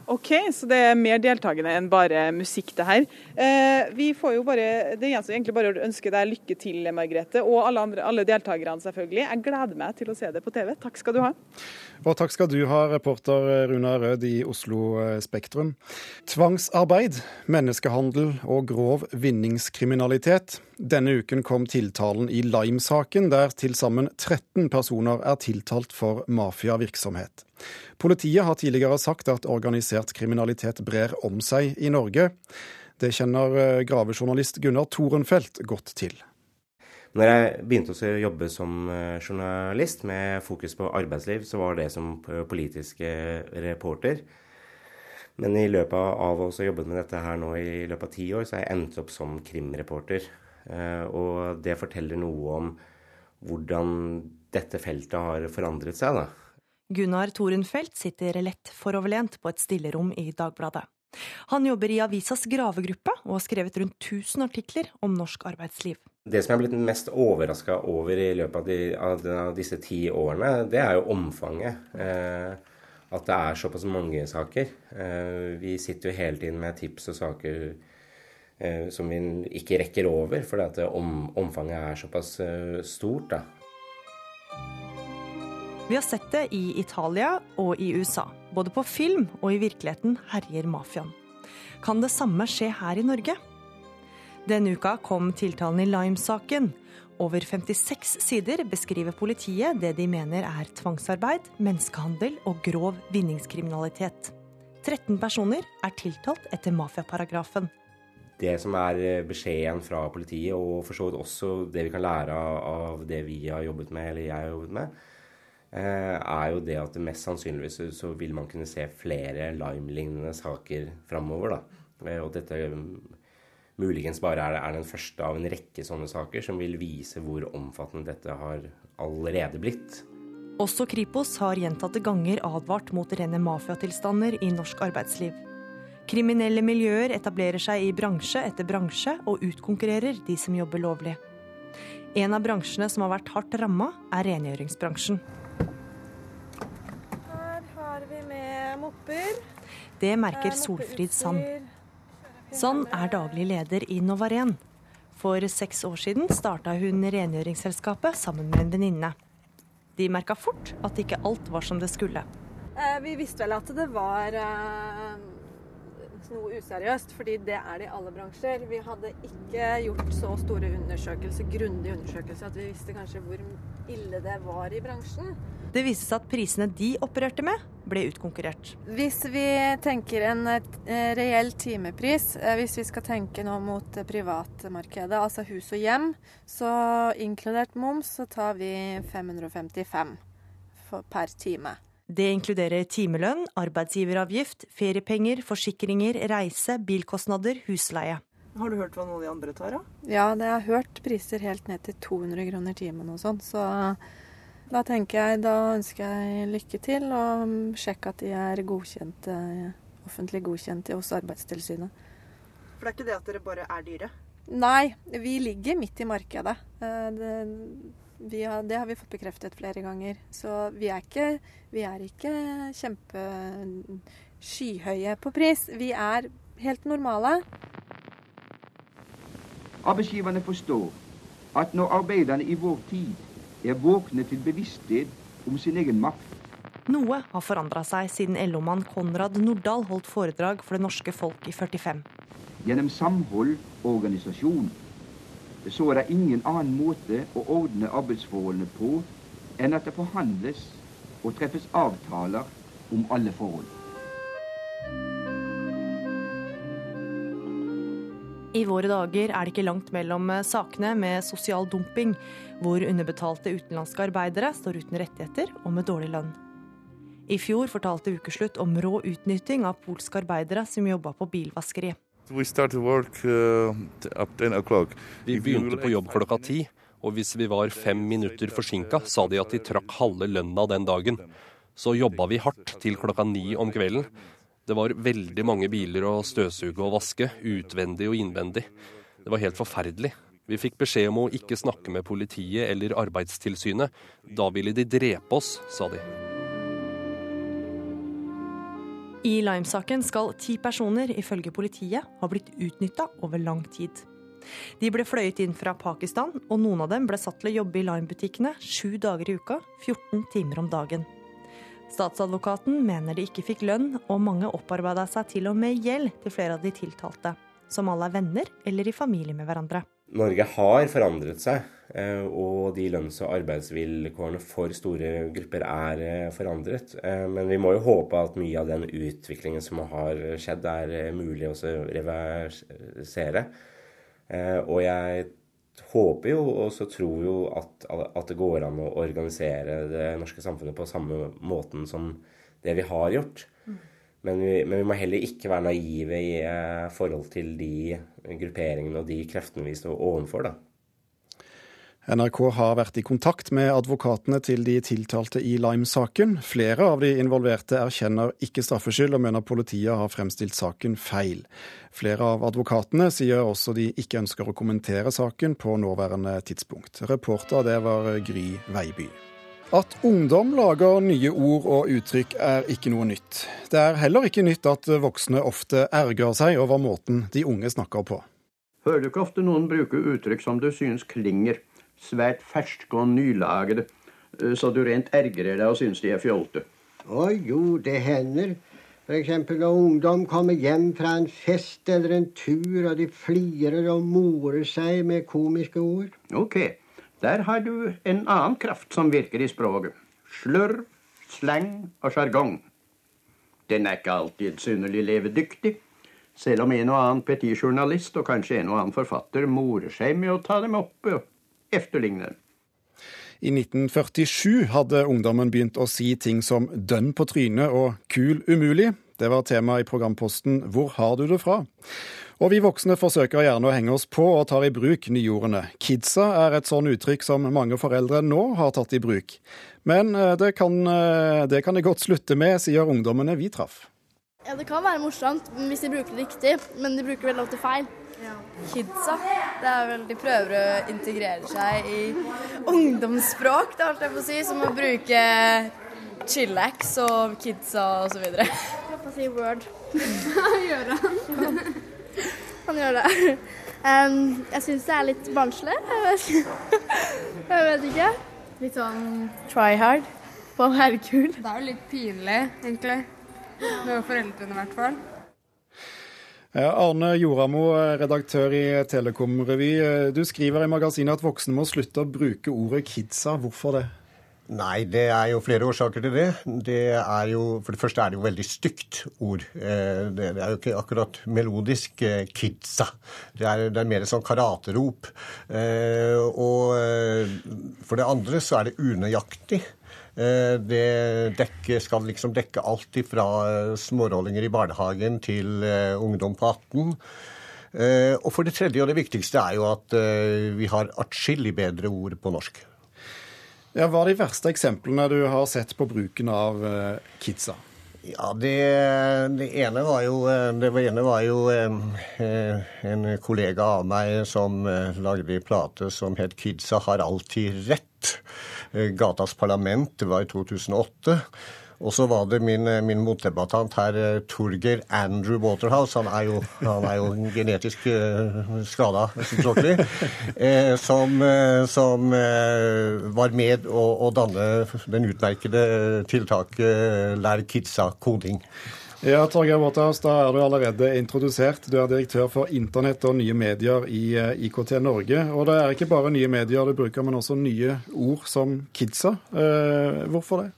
OK, så det er mer deltakende enn bare musikk, det her. Eh, vi får jo bare, Det gjenstår egentlig bare å ønske deg lykke til, Margrethe, og alle, andre, alle deltakerne, selvfølgelig. Jeg gleder meg til å se det på TV. Takk skal du ha. Og takk skal du ha, reporter Runa Rød i Oslo Spektrum. Tvangsarbeid, menneskehandel og grov vinningskriminalitet. Denne uken kom tiltalen i Lime-saken, der til sammen 13 personer er tiltalt for mafiavirksomhet. Politiet har tidligere sagt at organisert kriminalitet brer om seg i Norge. Det kjenner gravejournalist Gunnar Torenfelt godt til. Når jeg begynte å jobbe som journalist med fokus på arbeidsliv, så var det som politisk reporter. Men i løpet av å ha jobbet med dette her nå i løpet av ti år, så har jeg endt opp som krimreporter. Og det forteller noe om hvordan dette feltet har forandret seg, da. Gunnar Torenfelt sitter lett foroverlent på et stillerom i Dagbladet. Han jobber i avisas gravegruppe og har skrevet rundt 1000 artikler om norsk arbeidsliv. Det som jeg har blitt mest overraska over i løpet av, de, av, disse ti årene, det er jo omfanget. Eh, at det er såpass mange saker. Eh, vi sitter jo hele tiden med tips og saker eh, som vi ikke rekker over, fordi om, omfanget er såpass stort. da. Vi har sett det i Italia og i USA. Både på film og i virkeligheten herjer mafiaen. Kan det samme skje her i Norge? Denne uka kom tiltalen i Lime-saken. Over 56 sider beskriver politiet det de mener er tvangsarbeid, menneskehandel og grov vinningskriminalitet. 13 personer er tiltalt etter mafiaparagrafen. Det som er beskjeden fra politiet, og for så vidt også det vi kan lære av det vi har jobbet med, eller jeg har jobbet med, er jo det at det mest sannsynligvis så vil man kunne se flere Lime-lignende saker framover. Og dette muligens bare er, er den første av en rekke sånne saker som vil vise hvor omfattende dette har allerede blitt. Også Kripos har gjentatte ganger advart mot rene mafiatilstander i norsk arbeidsliv. Kriminelle miljøer etablerer seg i bransje etter bransje og utkonkurrerer de som jobber lovlig. En av bransjene som har vært hardt ramma, er rengjøringsbransjen. Her har vi med. Det merker Solfrid Sand. Sand er daglig leder i Novaren. For seks år siden starta hun rengjøringsselskapet sammen med en venninne. De merka fort at ikke alt var som det skulle. Eh, vi visste vel at det var eh, noe useriøst, fordi det er det i alle bransjer. Vi hadde ikke gjort så store undersøkelser, grundige undersøkelser at vi visste kanskje hvor ille det var i bransjen. Det viste seg at prisene de opererte med, ble utkonkurrert. Hvis vi tenker en reell timepris, hvis vi skal tenke nå mot privatmarkedet, altså hus og hjem, så inkludert moms, så tar vi 555 per time. Det inkluderer timelønn, arbeidsgiveravgift, feriepenger, forsikringer, reise, bilkostnader, husleie. Har du hørt hva noen av de andre tar, da? Ja, det har hørt priser helt ned til 200 kroner timen og sånn, så da tenker jeg, da ønsker jeg lykke til, og sjekk at de er godkjente, offentlig godkjente hos Arbeidstilsynet. For det er ikke det at dere bare er dyre? Nei, vi ligger midt i markedet. Det, har, det har vi fått bekreftet flere ganger. Så vi er ikke, vi er ikke kjempe skyhøye på pris. Vi er helt normale. Arbeidsgiverne forstår at når arbeiderne i vår tid er våkne til bevissthet om sin egen makt. Noe har forandra seg siden LO-mann Konrad Nordahl holdt foredrag for det norske folk i 45. Gjennom samhold og organisasjon så er det ingen annen måte å ordne arbeidsforholdene på enn at det forhandles og treffes avtaler om alle forhold. I våre dager er det ikke langt mellom sakene med sosial dumping, hvor underbetalte utenlandske arbeidere står uten rettigheter og med dårlig lønn. I fjor fortalte Ukeslutt om rå utnytting av polske arbeidere som jobba på bilvaskeri. Uh, Vi begynte på jobb klokka ti, og hvis vi var fem minutter forsinka, sa de at de trakk halve lønna den dagen. Så jobba vi hardt til klokka ni om kvelden. Det var veldig mange biler å støvsuge og vaske, utvendig og innvendig. Det var helt forferdelig. Vi fikk beskjed om å ikke snakke med politiet eller Arbeidstilsynet. Da ville de drepe oss, sa de. I Lime-saken skal ti personer ifølge politiet ha blitt utnytta over lang tid. De ble fløyet inn fra Pakistan, og noen av dem ble satt til å jobbe i Lime-butikkene sju dager i uka, 14 timer om dagen. Statsadvokaten mener de ikke fikk lønn, og mange opparbeida seg til og med gjeld til flere av de tiltalte, som alle er venner eller i familie med hverandre. Norge har forandret seg, eh, og de lønns- og arbeidsvilkårene for store grupper er eh, forandret. Eh, Men vi må jo håpe at mye av den utviklingen som har skjedd, er mulig å reversere. Og jeg håper jo, og så tror jo, at, at det går an å organisere det norske samfunnet på samme måten som det vi har gjort. Men vi, men vi må heller ikke være naive i eh, forhold til de grupperingene og de kreftene vi står overfor. da. NRK har vært i kontakt med advokatene til de tiltalte i Lime-saken. Flere av de involverte erkjenner ikke straffskyld og mener politiet har fremstilt saken feil. Flere av advokatene sier også de ikke ønsker å kommentere saken på nåværende tidspunkt. Reporter det var Gry Veiby. At ungdom lager nye ord og uttrykk er ikke noe nytt. Det er heller ikke nytt at voksne ofte ergrer seg over måten de unge snakker på. Hører du ikke ofte noen bruke uttrykk som du synes klinger svært ferske og nylagede, eh, så du rent ergrer deg og synes de er fjolte? Å jo, det hender. F.eks. når ungdom kommer hjem fra en fest eller en tur, og de flirer og morer seg med komiske ord. Ok, der har du en annen kraft som virker i språket. Slurv, slang og sjargong. Den er ikke alltid synderlig levedyktig, selv om en og annen petitjournalist og kanskje en og annen forfatter morer seg med å ta dem opp og efterligne dem. I 1947 hadde ungdommen begynt å si ting som 'dønn på trynet' og 'kul umulig'. Det var tema i programposten 'Hvor har du det fra?' Og vi voksne forsøker gjerne å henge oss på og tar i bruk nyordene. Kidsa er et sånn uttrykk som mange foreldre nå har tatt i bruk. Men eh, det kan, eh, det kan det godt slutte med, sier ungdommene vi traff. Ja, Det kan være morsomt hvis de bruker det riktig, men de bruker veldig ofte feil. Kidsa. Det er vel De prøver å integrere seg i ungdomsspråk, det holdt jeg på å si, som å bruke chillax og kidsa osv. Pappa sier word. gjør han? han gjør det. Um, jeg syns det er litt barnslig. Jeg vet, jeg vet ikke. Litt sånn try hard på å være kul. Det er jo litt pinlig, egentlig. Med foreldrene, i hvert fall. Arne Joramo, redaktør i Telekom-revy. Du skriver i magasinet at voksne må slutte å bruke ordet kidsa. Hvorfor det? Nei, det er jo flere årsaker til det. det jo, for det første er det jo veldig stygt ord. Eh, Det er jo ikke akkurat melodisk eh, kidsa. Det er, det er mer sånn karaterop. Eh, Og for det andre så er det unøyaktig. Det dekker, skal liksom dekke alt fra smårollinger i barnehagen til ungdom på 18. Eh, Og for det tredje, og det viktigste, er jo at vi har atskillig bedre ord på norsk. Ja, Hva er de verste eksemplene du har sett på bruken av eh, kidsa? Ja, det, det ene var jo, det ene var jo eh, en kollega av meg som eh, lagde en plate som het 'Kidsa har alltid rett'. Eh, Gatas Parlament, det var i 2008. Og så var det min, min motdebattant her, eh, Torgeir Andrew Waterhouse. Han er jo, han er jo genetisk uh, skada tråkkelig, Eh, som eh, som eh, var med å, å danne den utmerkede tiltaket Lær kidsa koding. Ja, Torgeir Waterhouse, da er du allerede introdusert. Du er direktør for internett og nye medier i eh, IKT Norge. Og det er ikke bare nye medier du bruker, men også nye ord som kidsa. Eh, hvorfor det?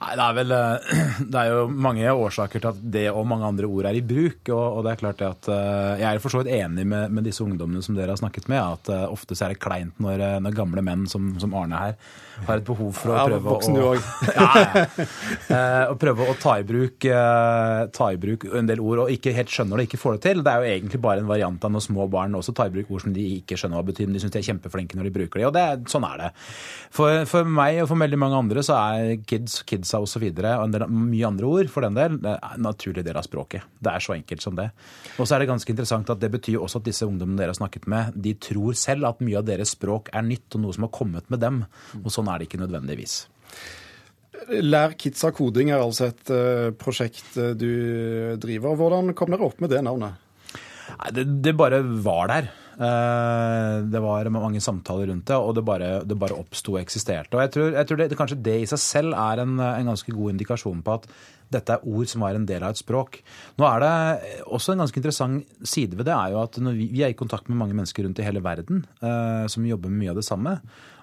Nei, det er vel eh, Det er jo mange årsaker til at det og mange andre ord er i bruk. Og, og det er klart det at eh, Jeg er for så vidt enig med, med, disse ungdommene som dere har snakket med, at uh, ofte så er det kleint når, når gamle menn som, som, Arne her har et behov for å ja, prøve voksen, å, ja, ja. å prøve å ta i, bruk, ta i bruk en del ord og ikke helt skjønner det, ikke får det til. Det er jo egentlig bare en variant av når små barn også tar i bruk ord som de ikke skjønner hva betyr, men de syns de er kjempeflinke når de bruker det. Og det, sånn er det. For, for meg og for veldig mange andre så er kids, kids kidsa osv. Og, og en del, mye andre ord for den del. Det er en naturlig del av språket. Det er så enkelt som det. Og så er det ganske interessant at det betyr også at disse ungdommene dere har snakket med, de tror selv at mye av deres språk er nytt og noe som har kommet med dem. Og sånn er det ikke nødvendigvis. Lær kidsa koding er altså et uh, prosjekt eh, du driver. Hvordan kom dere opp med det navnet? Nei, det, det bare var der. Eh, det var mange samtaler rundt det, og det bare, det bare oppsto og eksisterte. Og jeg tror, jeg tror det, kanskje det i seg selv er en, en, ganske god indikasjon på at dette er ord som er en del av et språk. Nå er det også En ganske interessant side ved det er jo at vi, vi, er i kontakt med mange mennesker rundt i hele verden eh, som jobber med mye av det samme.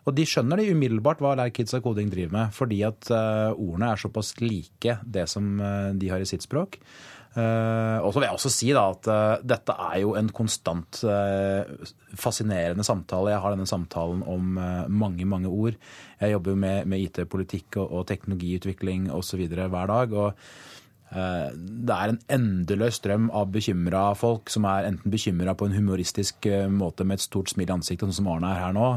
Og de skjønner det umiddelbart hva Lær Kids of Coding driver med, fordi at eh, ordene er såpass like det som eh, de har i sitt språk. Uh, og så vil jeg også si da at uh, dette er jo en konstant uh, fascinerende samtale. Jeg har denne samtalen om mange, mange ord. Jeg jobber jo med, med IT-politikk og, og teknologiutvikling osv. hver dag. og Eh, det er en endeløs strøm av bekymra folk som er enten bekymra på en humoristisk eh, måte med et stort smil i ansiktet, sånn som Arne er her nå,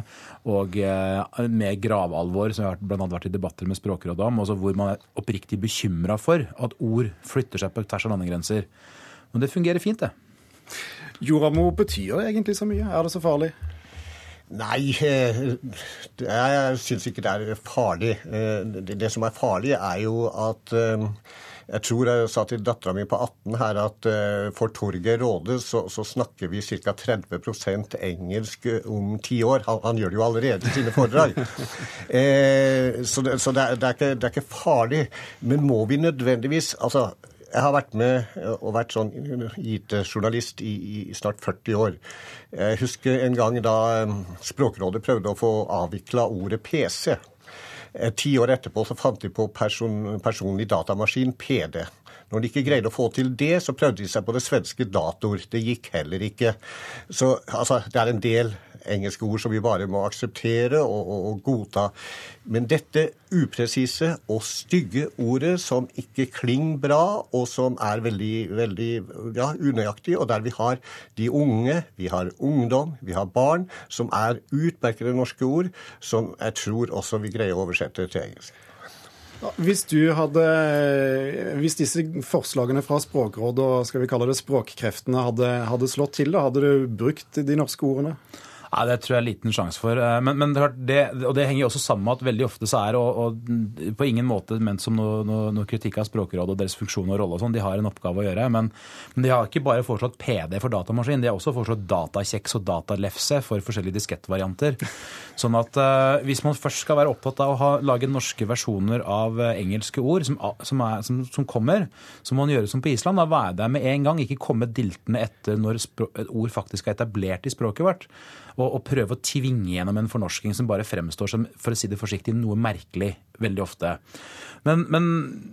og eh, med gravalvor, som har bl.a. vært i debatter med Språkrådet om, hvor man er oppriktig bekymra for at ord flytter seg på tvers av landegrenser. Men det fungerer fint, det. Joramo betyr egentlig så mye? Er det så farlig? Nei, jeg syns ikke det er farlig. Det som er farlig, er jo at jeg tror jeg sa til dattera mi på 18 her at uh, for Torgeir Råde så, så, snakker vi ca. 30% engelsk om ti år. Han, han, gjør det jo allerede i sine foredrag. eh, så det, så det, er, det, er ikke, det, er, ikke, farlig. Men må vi nødvendigvis altså, jeg har vært med og vært sånn IT-journalist i, i, snart 40 år. Jeg husker en gang da eh, Språkrådet prøvde å få avvikla ordet PC. Eh, ti år etterpå så fant de på person, personlig datamaskin, PD. Når de ikke greide å få til det, så prøvde de seg på det svenske dator. Det gikk heller ikke. Så altså, det er en del engelske ord som vi bare må akseptere og, og, og godta. Men dette upresise og stygge ordet som ikke klinger bra, og som er veldig, veldig ja, unøyaktig, og der vi har de unge, vi har ungdom, vi har barn, som er utmerkede norske ord, som jeg tror også vi greier å oversette til engelsk. Hvis, hadde, hvis disse forslagene fra Språkrådet og skal vi kalle det språkkreftene hadde, hadde slått til, da, hadde du brukt de norske ordene? Nei, Det tror jeg er liten sjanse for. Eh, men, men det, og det henger jo også sammen med at veldig ofte så er og, og på ingen måte ment som noe, noe, noe kritikk av Språkrådet og deres funksjon og rolle og sånn, de har en oppgave å gjøre. Men, men, de har ikke bare foreslått PD for datamaskin, de har også foreslått datakjeks og datalefse for forskjellige diskettvarianter. Sånn at uh, hvis man først skal være opptatt av å ha, lage norske versjoner av uh, engelske ord som, som, er, som, som, kommer, så må man gjøre som på Island. Da være der med en gang, ikke komme diltende etter når et ord faktisk er etablert i språket vårt og, og, prøve å tvinge gjennom en fornorsking som bare fremstår som for å si det forsiktig, noe merkelig veldig ofte. Men, men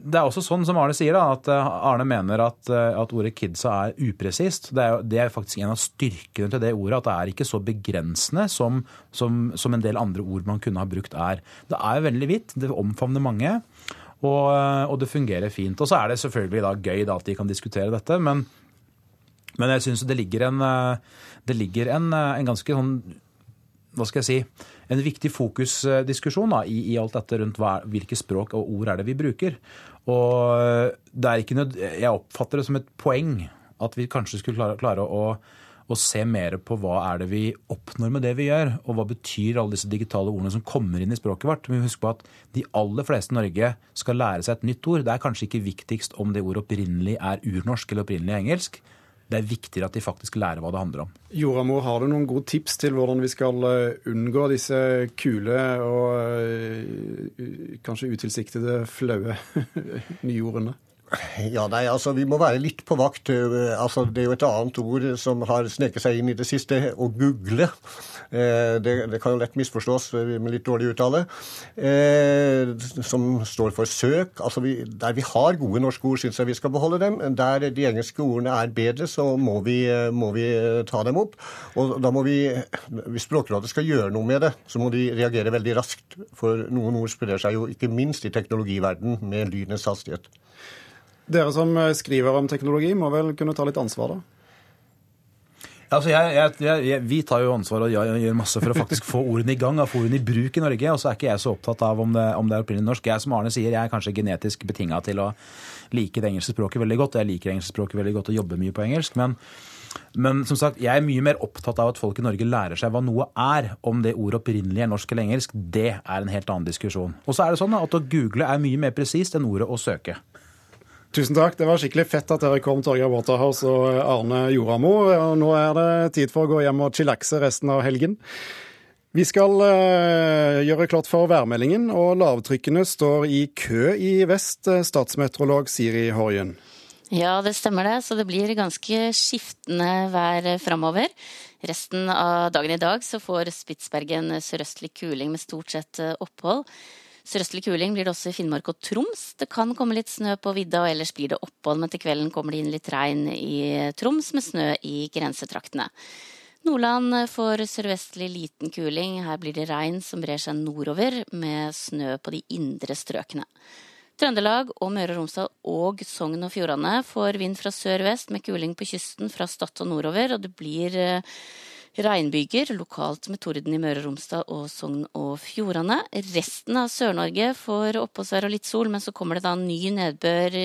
det er også sånn som Arne sier, da, at eh, Arne mener at, eh, at ordet 'kidsa' er upresist. Det er, det er faktisk en av styrkene til det ordet, at det er ikke så begrensende som, som, som en del andre ord man kunne ha brukt er. Det er veldig vidt, det omfavner mange. Og, eh, og, det fungerer fint. Og så er det selvfølgelig da gøy da, at de kan diskutere dette, men, men jeg syns det ligger en det ligger en, eh, en ganske sånn hva skal jeg si, en viktig fokusdiskusjon da, i, i, alt dette rundt hva, hvilke språk og ord er det vi bruker. Og eh, det er ikke nød, Jeg oppfatter det som et poeng at vi kanskje skulle klare, klare å, å, se mer på hva er det vi oppnår med det vi gjør, og hva betyr alle disse digitale ordene som kommer inn i språket vårt. Men husk på at de aller fleste i Norge skal lære seg et nytt ord. Det er kanskje ikke viktigst om det ordet opprinnelig er urnorsk eller opprinnelig engelsk det er viktigere at de faktisk lærer hva det handler om. Joramor, har du noen gode tips til hvordan vi skal eh, unngå disse kule og eh, kanskje utilsiktede flaue nyordene? Ja, nei, altså Vi må være litt på vakt. Altså, Det er jo et annet ord som har sneket seg inn i det siste, å google. Eh, det, det, kan jo lett misforstås med litt dårlig uttale. Eh, som står for søk. Altså vi, Der vi har gode norske ord, syns jeg vi skal beholde dem. Der de engelske ordene er bedre, så må vi, må vi ta dem opp. Og da må vi, Hvis Språkrådet skal gjøre noe med det, så må de reagere veldig raskt. For noen ord sprer seg jo ikke minst i teknologiverden med lynets hastighet. Dere som skriver om teknologi, må vel kunne ta litt ansvar, da? Altså jeg, jeg, jeg, vi tar jo ansvar og gjør masse for å faktisk få ordene i gang, og få ordene i bruk i Norge. Og så er ikke jeg så opptatt av om det, om det er opprinnelig norsk. Jeg som Arne sier, jeg er kanskje genetisk betinga til å like det engelske språket veldig godt. Jeg liker engelsk språket veldig godt og jobber mye på engelsk. Men, men som sagt, jeg er mye mer opptatt av at folk i Norge lærer seg hva noe er. Om det ordet opprinnelig er norsk eller engelsk, det er en helt annen diskusjon. Og så er det sånn at å google er mye mer presist enn ordet å søke. Tusen takk. Det var skikkelig fett at dere kom, Torgeir Waterhouse og Arne Joramo. Nå er det tid for å gå hjem og chillaxe resten av helgen. Vi skal uh, gjøre klart for værmeldingen, og lavtrykkene står i kø i vest, statsmeteorolog Siri Horjen. Ja, det stemmer det. Så det blir ganske skiftende vær framover. Resten av dagen i dag så får Spitsbergen sørøstlig kuling med stort sett opphold. Sørøstlig kuling blir det også i Finnmark og Troms. Det kan komme litt snø på vidda, og ellers blir det opphold, men til kvelden kommer det inn litt regn i Troms med snø i grensetraktene. Nordland får sørvestlig liten kuling. Her blir det regn som brer seg nordover, med snø på de indre strøkene. Trøndelag og Møre og Romsdal og Sogn og Fjordane får vind fra sør-vest med kuling på kysten fra Stad og nordover, og det blir regnbyger, lokalt med torden i Møre og Romsdal og Sogn og Fjordane. Resten av Sør-Norge får oppholdsvær og litt sol, men så kommer det da ny nedbør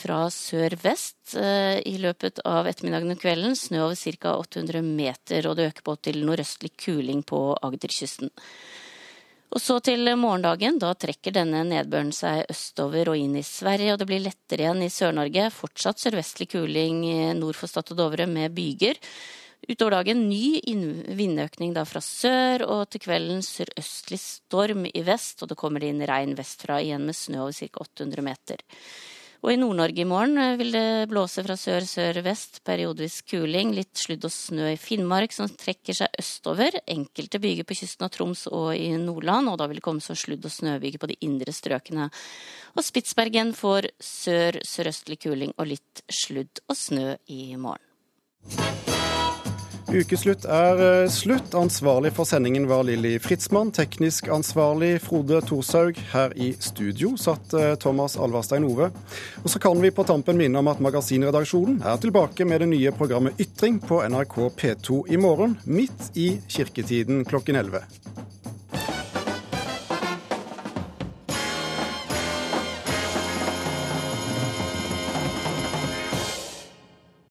fra sør-vest i løpet av ettermiddagen og kvelden. Snø over ca. 800 meter, og det øker på til nordøstlig kuling på Agderkysten. Og så til morgendagen. Da trekker denne nedbøren seg østover og inn i Sverige, og det blir lettere igjen i Sør-Norge. Fortsatt sørvestlig kuling nord for Stad og Dovre med byger. Utover dagen ny vindøkning da fra sør, og til kvelden sørøstlig storm i vest, og det kommer inn regn vestfra igjen med snø over ca. 800 meter. Og i Nord-Norge i morgen vil det blåse fra sør-sør-vest, periodevis kuling, litt sludd og snø i Finnmark som trekker seg østover. Enkelte byger på kysten av Troms og i Nordland, og da vil det komme så sludd- og snøbyger på de indre strøkene. Og Spitsbergen får sør-sørøstlig kuling og litt sludd og snø i morgen. Ukeslutt er eh, slutt. Ansvarlig for sendingen var Lilly Fritzmann. Teknisk ansvarlig Frode Thorshaug. Her i studio satt eh, Thomas Alverstein Ove. Og så kan vi på tampen minne om at Magasinredaksjonen er tilbake med det nye programmet Ytring på NRK P2 i morgen, midt i kirketiden klokken 11.